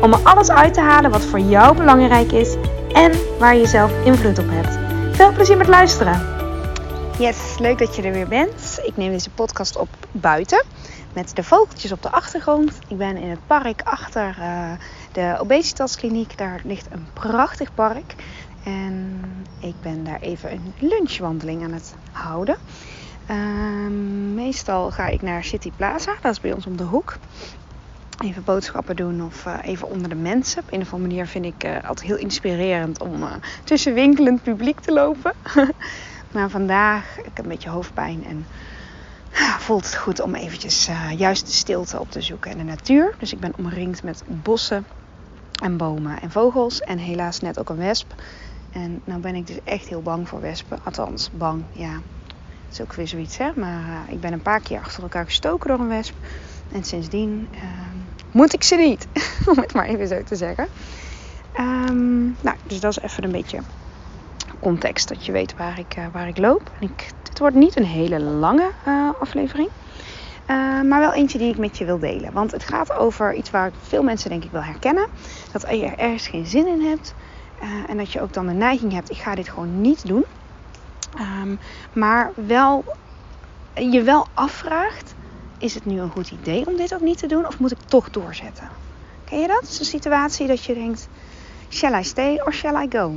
om er alles uit te halen wat voor jou belangrijk is en waar je zelf invloed op hebt. Veel plezier met luisteren. Yes, leuk dat je er weer bent. Ik neem deze podcast op buiten met de vogeltjes op de achtergrond. Ik ben in het park achter uh, de obesitaskliniek. Daar ligt een prachtig park. En ik ben daar even een lunchwandeling aan het houden. Uh, meestal ga ik naar City Plaza, dat is bij ons om de hoek even boodschappen doen of uh, even onder de mensen. Op een of andere manier vind ik uh, altijd heel inspirerend om uh, tussen winkelend publiek te lopen. maar vandaag, ik heb een beetje hoofdpijn en voelt het goed om eventjes juist de stilte op te zoeken en de natuur. Dus ik ben omringd met bossen en bomen en vogels en helaas net ook een wesp. En nou ben ik dus echt heel bang voor wespen. Althans, bang, ja. Dat is ook weer zoiets, hè. Maar ik ben een paar keer achter elkaar gestoken door een wesp. En sindsdien moet ik ze niet. Om het maar even zo te zeggen. Um, nou, dus dat is even een beetje context. Dat je weet waar ik, uh, waar ik loop. En ik, dit wordt niet een hele lange uh, aflevering. Uh, maar wel eentje die ik met je wil delen. Want het gaat over iets waar veel mensen denk ik wel herkennen. Dat je er ergens geen zin in hebt. en dat je ook dan de neiging hebt, ik ga dit gewoon niet doen. Um, maar wel, je wel afvraagt is het nu een goed idee om dit ook niet te doen of moet ik toch doorzetten? Ken je dat? Het een situatie dat je denkt, shall I stay or shall I go?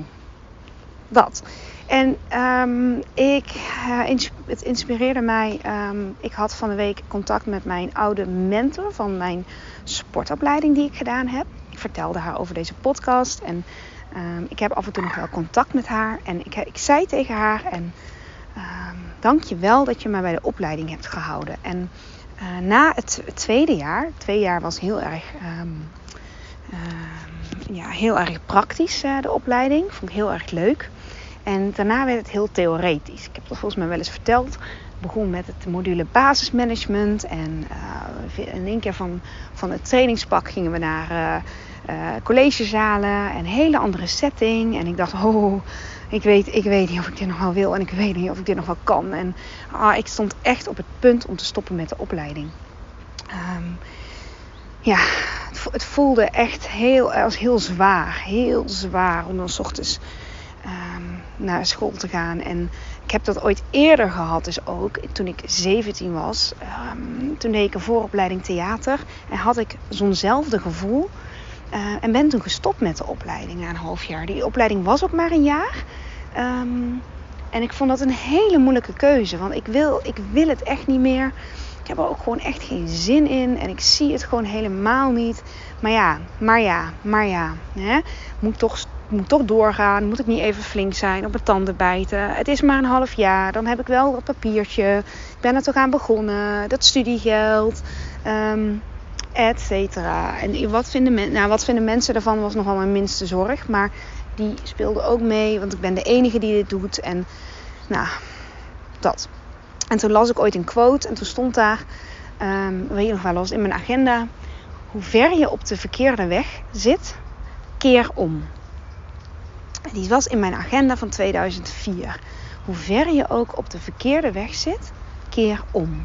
Dat. En um, ik, ins het inspireerde mij. Um, ik had van de week contact met mijn oude mentor van mijn sportopleiding die ik gedaan heb. Ik vertelde haar over deze podcast en um, ik heb af en toe nog wel contact met haar. En ik, ik zei tegen haar en dank je wel dat je mij bij de opleiding hebt gehouden. En uh, na het tweede jaar, twee jaar was heel erg, um, uh, ja, heel erg praktisch uh, de opleiding. Vond ik heel erg leuk. En daarna werd het heel theoretisch. Ik heb dat volgens mij wel eens verteld. Ik begon met het module basismanagement. En in één keer van, van het trainingspak gingen we naar collegezalen. En een hele andere setting. En ik dacht, oh, ik weet, ik weet niet of ik dit nog wel wil en ik weet niet of ik dit nog wel kan. En ah, ik stond echt op het punt om te stoppen met de opleiding. Um, ja, het, voelde echt heel, als heel zwaar. Heel zwaar om dan s ochtends um, naar school te gaan. En ik heb dat ooit eerder gehad, dus ook toen ik 17 was. Um, toen deed ik een vooropleiding theater en had ik zo'nzelfde gevoel. Uh, en ben toen gestopt met de opleiding na een half jaar. Die opleiding was ook maar een jaar. Um, en ik vond dat een hele moeilijke keuze. Want ik wil, ik wil het echt niet meer. Ik heb er ook gewoon echt geen zin in. En ik zie het gewoon helemaal niet. Maar ja, maar ja, maar ja. Hè? Moet, toch, moet toch doorgaan. Moet ik niet even flink zijn, op mijn tanden bijten. Het is maar een half jaar. Dan heb ik wel dat papiertje. Ik ben er toch aan begonnen. Dat studiegeld. Um, et cetera. En wat vinden, nou, wat vinden mensen daarvan was nogal mijn minste zorg. Maar die speelde ook mee, want ik ben de enige die dit doet. En nou, dat. En toen las ik ooit een quote en toen stond daar, um, weet je nog wel, was in mijn agenda. Hoe ver je op de verkeerde weg zit, keer om. Die was in mijn agenda van 2004. Hoe ver je ook op de verkeerde weg zit, keer om.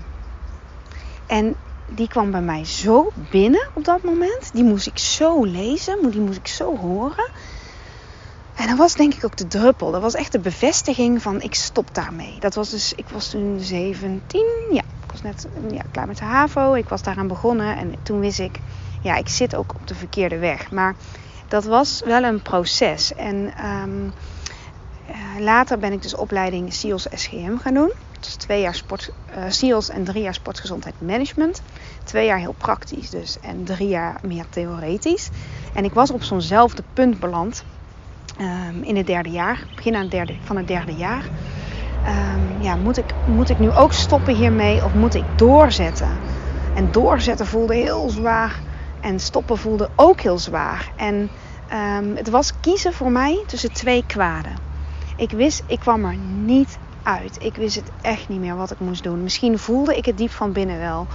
En die kwam bij mij zo binnen op dat moment. Die moest ik zo lezen, die moest ik zo horen. En dat was denk ik ook de druppel. Dat was echt de bevestiging van ik stop daarmee. Dat was dus, ik was toen 17. Ja, ik was net ja, klaar met de HAVO. Ik was daaraan begonnen. En toen wist ik, ja, ik zit ook op de verkeerde weg. Maar dat was wel een proces. En um, later ben ik dus opleiding SEALS SGM gaan doen. Dus twee jaar sport, uh, SEALS en drie jaar sportgezondheid management. Twee jaar heel praktisch dus en drie jaar meer theoretisch. En ik was op zo'nzelfde punt beland um, in het derde jaar, begin aan het derde, van het derde jaar. Um, ja, moet ik, moet ik nu ook stoppen hiermee of moet ik doorzetten? En doorzetten voelde heel zwaar en stoppen voelde ook heel zwaar. En Ehm, het was kiezen voor mij tussen twee kwaden. Ik wist, ik kwam er niet uit. Ik wist het echt niet meer wat ik moest doen. Misschien voelde ik het diep van binnen wel.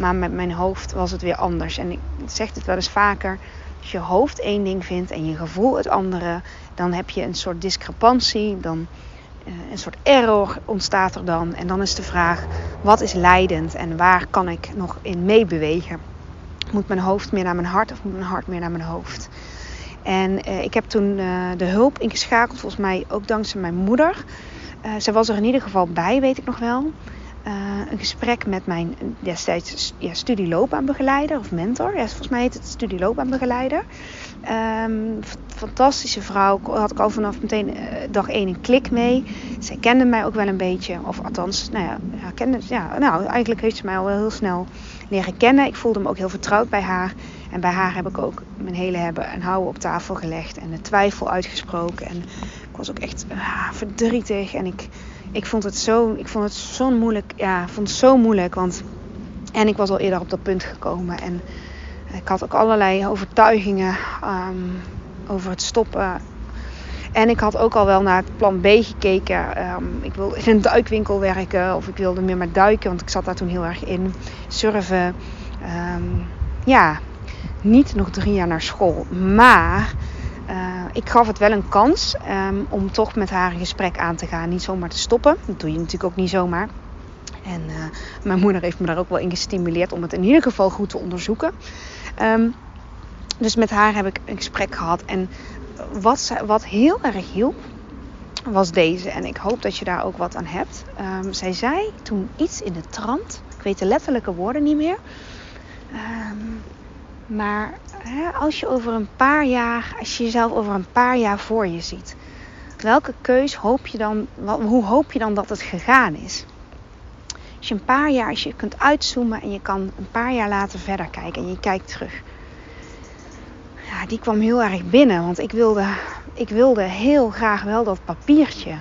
Maar met mijn hoofd was het weer anders. En ik zeg het wel eens vaker. Als je hoofd één ding vindt en je gevoel het andere, dan heb je een soort discrepantie. Dan uh, een soort error ontstaat er dan. En dan is de vraag: wat is leidend en waar kan ik nog in meebewegen? Moet mijn hoofd meer naar mijn hart of moet mijn hart meer naar mijn hoofd? En uh, ik heb toen uh, de hulp ingeschakeld, volgens mij ook dankzij mijn moeder. Ze was er in ieder geval bij, weet ik nog wel. Uh, een gesprek met mijn destijds ja, studieloopbaanbegeleider of mentor. Ja, volgens mij heet het studieloopbaanbegeleider. Um, fantastische vrouw. Had ik al vanaf meteen uh, dag één een klik mee. Zij kende mij ook wel een beetje. Of althans, nou ja, ja, kende, ja, nou, eigenlijk heeft ze mij al wel heel snel leren kennen. Ik voelde me ook heel vertrouwd bij haar. En bij haar heb ik ook mijn hele hebben en houden op tafel gelegd. En de twijfel uitgesproken. En ik was ook echt uh, verdrietig. En ik ik vond het zo, ik vond het zo moeilijk. Ja, vond het zo moeilijk. Want en ik was al eerder op dat punt gekomen. En ik had ook allerlei overtuigingen um, over het stoppen. En ik had ook al wel naar het plan B gekeken. Um, ik wilde in een duikwinkel werken. Of ik wilde meer met duiken. Want ik zat daar toen heel erg in. Surfen. Um, ja, niet nog drie jaar naar school. Maar uh, ik gaf het wel een kans um, om toch met haar een gesprek aan te gaan. Niet zomaar te stoppen. Dat doe je natuurlijk ook niet zomaar. En uh, mijn moeder heeft me daar ook wel in gestimuleerd om het in ieder geval goed te onderzoeken. Um, dus met haar heb ik een gesprek gehad. En wat, wat heel erg hielp, was deze. En ik hoop dat je daar ook wat aan hebt. Um, zij zei toen iets in de trant. Ik weet de letterlijke woorden niet meer. Um, maar hè, als je over een paar jaar, als je jezelf over een paar jaar voor je ziet, welke keus hoop je dan, hoe hoop je dan dat het gegaan is? Als je een paar jaar, als je kunt uitzoomen en je kan een paar jaar later verder kijken en je kijkt terug. Ja, die kwam heel erg binnen, want ik wilde, ik wilde heel graag wel dat papiertje.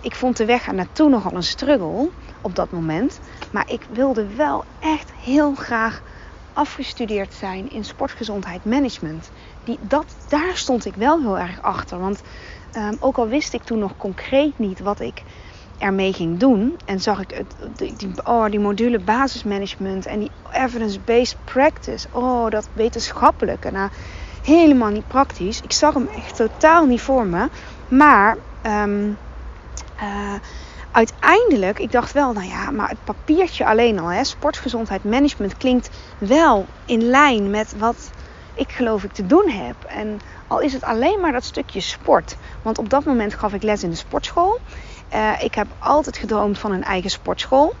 Ik vond de weg naartoe nogal een struggle op dat moment. Maar ik wilde wel echt heel graag afgestudeerd zijn in sportgezondheid management. Die, dat, daar stond ik wel heel erg achter. Want um, ook al wist ik toen nog concreet niet wat ik ermee ging doen. En zag ik het, die, oh, die module basismanagement en die evidence-based practice. Oh, dat wetenschappelijke. Nou, helemaal niet praktisch. Ik zag hem echt totaal niet voor me. Maar um, uh, uiteindelijk, ik dacht wel, nou ja, maar het papiertje alleen al, hè, sportgezondheid management, klinkt wel in lijn met wat ik geloof ik te doen heb. En al is het alleen maar dat stukje sport. Want op dat moment gaf ik les in de sportschool. Uh, ik heb altijd gedroomd van een eigen sportschool.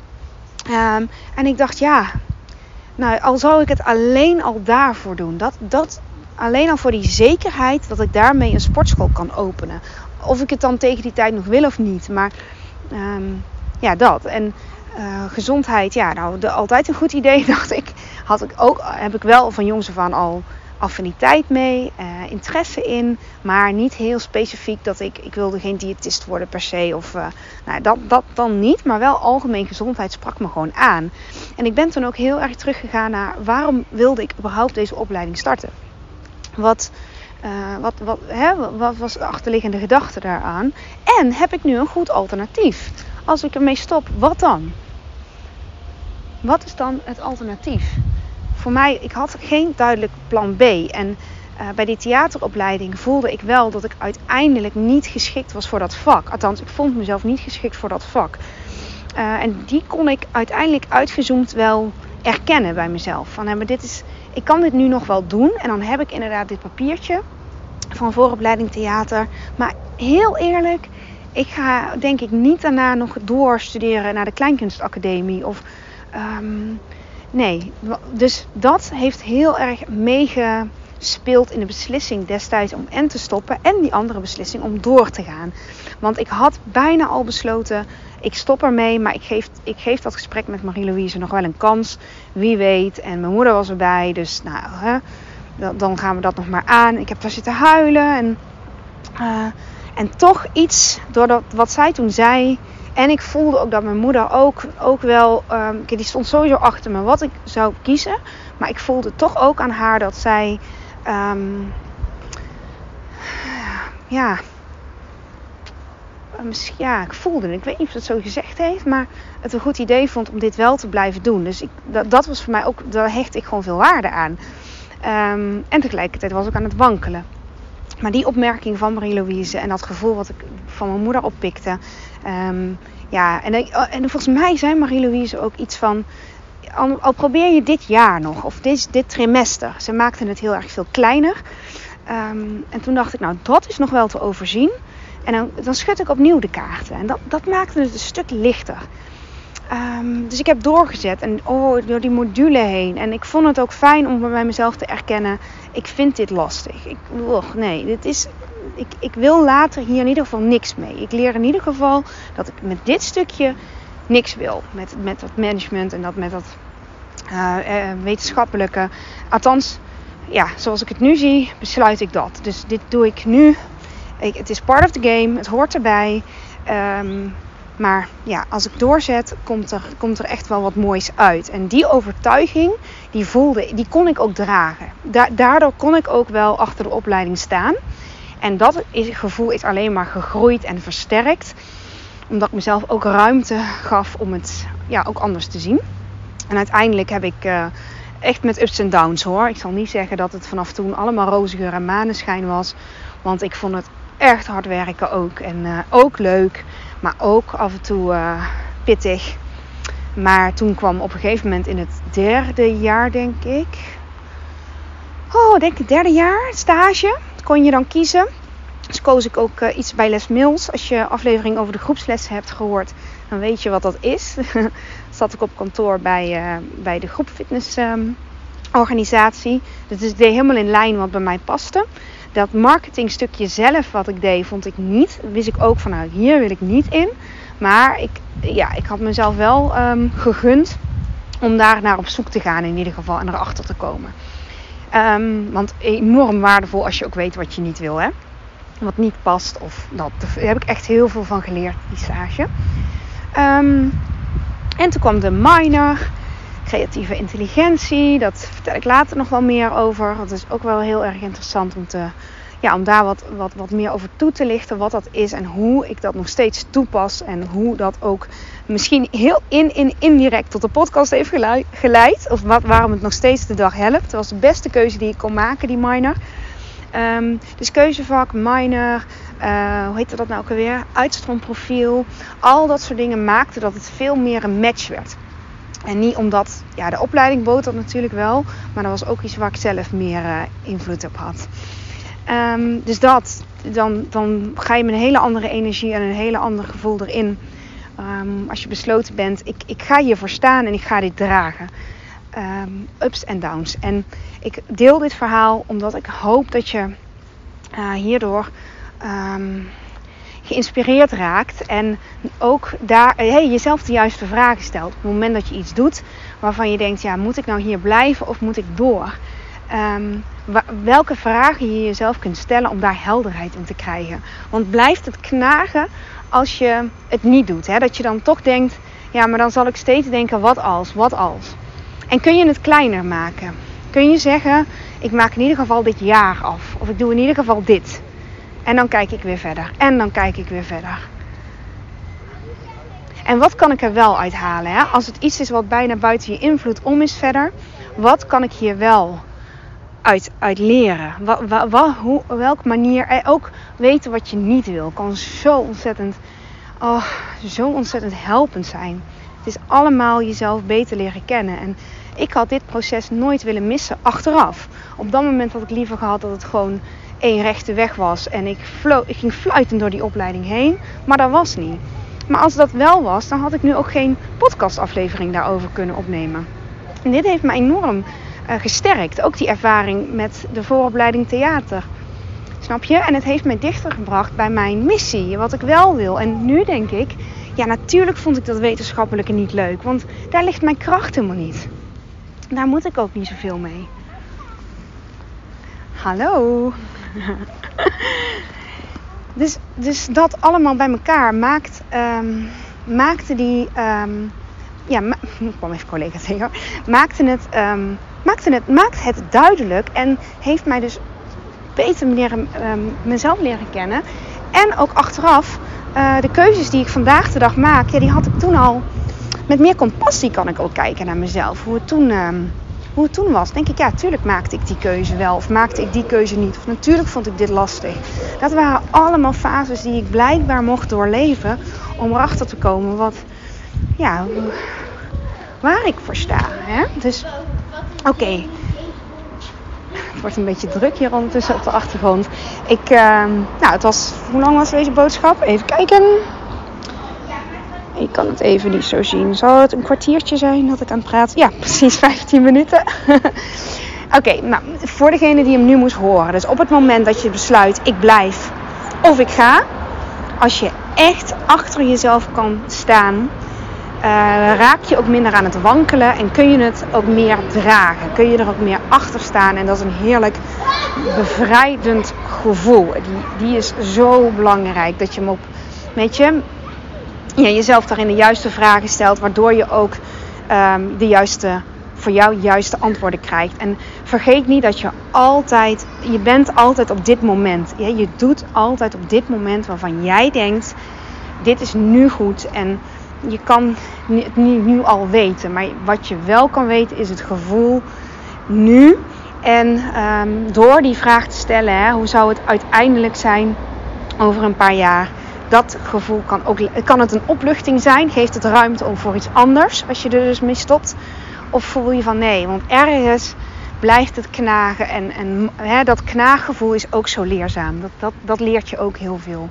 Um, en ik dacht, ja, nou, al zou ik het alleen al daarvoor doen. Dat, dat alleen al voor die zekerheid dat ik daarmee een sportschool kan openen. Of ik het dan tegen die tijd nog wil of niet. Maar Um, ja, dat. En uh, gezondheid, ja, nou, de, altijd een goed idee, dacht ik. Had ik ook, heb ik wel van jongs af aan al affiniteit mee, uh, interesse in, maar niet heel specifiek dat ik, ik wilde geen diëtist worden per se. Of, uh, nou, dat, dat dan niet, maar wel algemeen gezondheid sprak me gewoon aan. En ik ben toen ook heel erg teruggegaan naar waarom wilde ik überhaupt deze opleiding starten. Wat uh, wat, wat, hè, wat was de achterliggende gedachte daaraan? En heb ik nu een goed alternatief? Als ik ermee stop, wat dan? Wat is dan het alternatief? Voor mij, ik had geen duidelijk plan B. En uh, bij die theateropleiding voelde ik wel dat ik uiteindelijk niet geschikt was voor dat vak. Althans, ik vond mezelf niet geschikt voor dat vak. Uh, en die kon ik uiteindelijk uitgezoomd wel erkennen bij mezelf. Van, maar dit is, ik kan dit nu nog wel doen. En dan heb ik inderdaad dit papiertje van vooropleiding theater. Maar heel eerlijk, ik ga denk ik niet daarna nog doorstuderen naar de Kleinkunstacademie. Of, um, nee, dus dat heeft heel erg meegespeeld in de beslissing destijds om en te stoppen. En die andere beslissing om door te gaan. Want ik had bijna al besloten, ik stop ermee. Maar ik geef, ik geef dat gesprek met Marie-Louise nog wel een kans. Wie weet. En mijn moeder was erbij. Dus nou, hè, dan gaan we dat nog maar aan. Ik heb daar zitten huilen. En, uh, en toch iets, door dat, wat zij toen zei. En ik voelde ook dat mijn moeder ook, ook wel. Um, die stond sowieso achter me wat ik zou kiezen. Maar ik voelde toch ook aan haar dat zij. Um, ja, ja, ik voelde, ik weet niet of het zo gezegd heeft, maar het een goed idee vond om dit wel te blijven doen. Dus ik, dat, dat was voor mij ook, daar hecht ik gewoon veel waarde aan. Ehm, en tegelijkertijd was ik aan het wankelen. Maar die opmerking van Marie-Louise en dat gevoel wat ik van mijn moeder oppikte. Um, ja, en, en volgens mij zei Marie-Louise ook iets van. Al, probeer je dit jaar nog, of dit, dit trimester. Ze maakte het heel erg veel kleiner. Ehm, en toen dacht ik, nou, dat is nog wel te overzien. En dan, dan schud ik opnieuw de kaarten. En dat, dat maakte het een stuk lichter. Ehm, dus ik heb doorgezet en oh, door die module heen. En ik vond het ook fijn om bij mezelf te erkennen: ik vind dit lastig. Ik, oh, nee, dit is, ik, ik wil later hier in ieder geval niks mee. Ik leer in ieder geval dat ik met dit stukje niks wil. Met, met dat management en dat met dat uh, wetenschappelijke. Althans, ja, zoals ik het nu zie, besluit ik dat. Dus dit doe ik nu. het is part of the game, het hoort erbij. Um, maar ja, als ik doorzet, komt er, komt er echt wel wat moois uit. En die overtuiging, die voelde, die kon ik ook dragen. daardoor kon ik ook wel achter de opleiding staan. En dat gevoel is alleen maar gegroeid en versterkt. Omdat ik mezelf ook ruimte gaf om het ja, ook anders te zien. En uiteindelijk heb ik uh, echt met ups en downs hoor. Ik zal niet zeggen dat het vanaf toen allemaal roze geur en maneschijn was. Want ik vond het echt hard werken ook. En uh, ook leuk. Maar ook af en toe uh, pittig. Maar toen kwam op een gegeven moment in het derde jaar, denk ik. Oh, denk het derde jaar, stage. Kon je dan kiezen. Dus koos ik ook uh, iets bij Les Mills. Als je aflevering over de groepslessen hebt gehoord, dan weet je wat dat is. Zat ik op kantoor bij, uh, bij de groepfitnessorganisatie. Um, dus het deed helemaal in lijn wat bij mij paste dat marketingstukje zelf wat ik deed, vond ik niet. Wist ik ook van nou, hier wil ik niet in. Maar ik, ja, ik had mezelf wel um, gegund om daar naar op zoek te gaan in ieder geval en erachter te komen. Um, want enorm waardevol als je ook weet wat je niet wil, hè. Wat niet past of dat. Daar heb ik echt heel veel van geleerd, die stage. Um, en toen kwam de minor, creatieve intelligentie. Dat vertel ik later nog wel meer over. Dat is ook wel heel erg interessant om te ja, om daar wat, wat, wat meer over toe te lichten. Wat dat is en hoe ik dat nog steeds toepas. En hoe dat ook misschien heel in, in, indirect tot de podcast heeft geleid. Of wat, waarom het nog steeds de dag helpt. Dat was de beste keuze die ik kon maken, die minor. Um, dus keuzevak, minor, uh, hoe heette dat nou ook alweer? Uitstroomprofiel. Al dat soort dingen maakten dat het veel meer een match werd. En niet omdat, ja, de opleiding bood dat natuurlijk wel. Maar dat was ook iets waar ik zelf meer uh, invloed op had. Um, dus dat, dan, dan ga je met een hele andere energie en een hele ander gevoel erin. Um, als je besloten bent, ik, ik ga hiervoor staan en ik ga dit dragen. Um, ups en downs. En ik deel dit verhaal omdat ik hoop dat je uh, hierdoor geïnspireerd raakt. En ook daar hey, jezelf de juiste vragen stelt. Op het moment dat je iets doet waarvan je denkt, ja, moet ik nou hier blijven of moet ik door? Um, welke vragen je jezelf kunt stellen om daar helderheid in te krijgen. Want blijft het knagen als je het niet doet. Hè? Dat je dan toch denkt, ja, maar dan zal ik steeds denken, wat als, wat als. En kun je het kleiner maken? Kun je zeggen, ik maak in ieder geval dit jaar af. Of ik doe in ieder geval dit. En dan kijk ik weer verder. En dan kijk ik weer verder. En wat kan ik er wel uithalen? Hè? Als het iets is wat bijna buiten je invloed om is verder. Wat kan ik hier wel uit, uit leren. Wat, wat, welke manier. En ook weten wat je niet wil. Kan zo ontzettend, oh, zo ontzettend helpend zijn. Het is allemaal jezelf beter leren kennen. En ik had dit proces nooit willen missen achteraf. Op dat moment had ik liever gehad dat het gewoon één rechte weg was. En ik, ik ging fluitend door die opleiding heen. Maar dat was niet. Maar als dat wel was, dan had ik nu ook geen podcastaflevering daarover kunnen opnemen. En dit heeft me enorm uh, gesterkt. Ook die ervaring met de vooropleiding theater. Snap je? En het heeft mij dichter gebracht bij mijn missie, wat ik wel wil. En nu denk ik, ja, natuurlijk vond ik dat wetenschappelijke niet leuk, want daar ligt mijn kracht helemaal niet. Daar moet ik ook niet zoveel mee. Hallo. dus, dus dat allemaal bij elkaar maakt, um, maakte die. Um, ja, ma ik kwam even collega tegen. Maakte het um, maakte het, maakt het duidelijk en heeft mij dus beter leren, ehm, mezelf leren kennen. En ook achteraf, uh, de keuzes die ik vandaag de dag maak, ja, die had ik toen al. Met meer compassie kan ik ook kijken naar mezelf. Hoe het toen, ehm, hoe het toen was. Denk ik, ja, tuurlijk maakte ik die keuze wel. Of maakte ik die keuze niet. Of natuurlijk vond ik dit lastig. Dat waren allemaal fases die ik blijkbaar mocht doorleven. Om erachter te komen wat, ja, waar ik voor sta. Hè? Dus, oké. Het wordt een beetje druk hier ondertussen op de achtergrond. Ik, uh, nou, het was, hoe lang was deze boodschap? Even kijken. Ik kan het even niet zo zien. Zal het een kwartiertje zijn dat ik aan het praten? Ja, precies 15 minuten. Oké, nou, voor degene die hem nu moest horen. Dus op het moment dat je besluit, ik blijf of ik ga. Als je echt achter jezelf kan staan uh, raak je ook minder aan het wankelen en kun je het ook meer dragen. Kun je er ook meer achter staan. En dat is een heerlijk bevrijdend gevoel. Die, die is zo belangrijk dat je hem op, weet je, ja, jezelf daarin de juiste vragen stelt, waardoor je ook um, de juiste, voor jou juiste antwoorden krijgt. En vergeet niet dat je altijd, je bent altijd op dit moment. Ja, je doet altijd op dit moment waarvan jij denkt, dit is nu goed en je kan het niet nu al weten. Maar wat je wel kan weten is het gevoel nu. En um, door die vraag te stellen, hè, hoe zou het uiteindelijk zijn over een paar jaar? Dat gevoel kan ook. Kan het een opluchting zijn? Geeft het ruimte om voor iets anders als je er dus mee stopt? Of voel je van nee, want ergens blijft het knagen. En, en hè, dat knaaggevoel is ook zo leerzaam. Dat, dat, dat leert je ook heel veel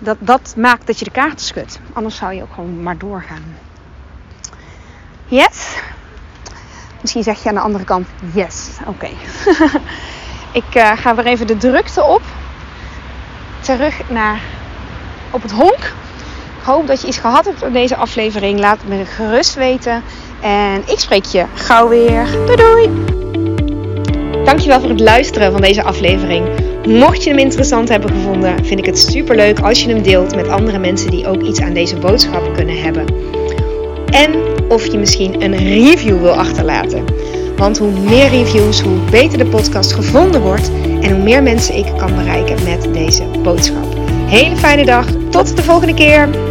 dat, dat maakt dat je de kaarten schudt. Anders zou je ook gewoon maar doorgaan. Yes? Misschien zeg je aan de andere kant yes. Oké. ik uh, ga weer even de drukte op. Terug naar op het honk. Ik hoop dat je iets gehad hebt op deze aflevering. Laat het me gerust weten. En ik spreek je gauw weer. Doei doei! Dankjewel voor het luisteren van deze aflevering. Mocht je hem interessant hebben gevonden, vind ik het super leuk als je hem deelt met andere mensen die ook iets aan deze boodschap kunnen hebben. En of je misschien een review wil achterlaten. Want hoe meer reviews, hoe beter de podcast gevonden wordt en hoe meer mensen ik kan bereiken met deze boodschap. Hele fijne dag, tot de volgende keer.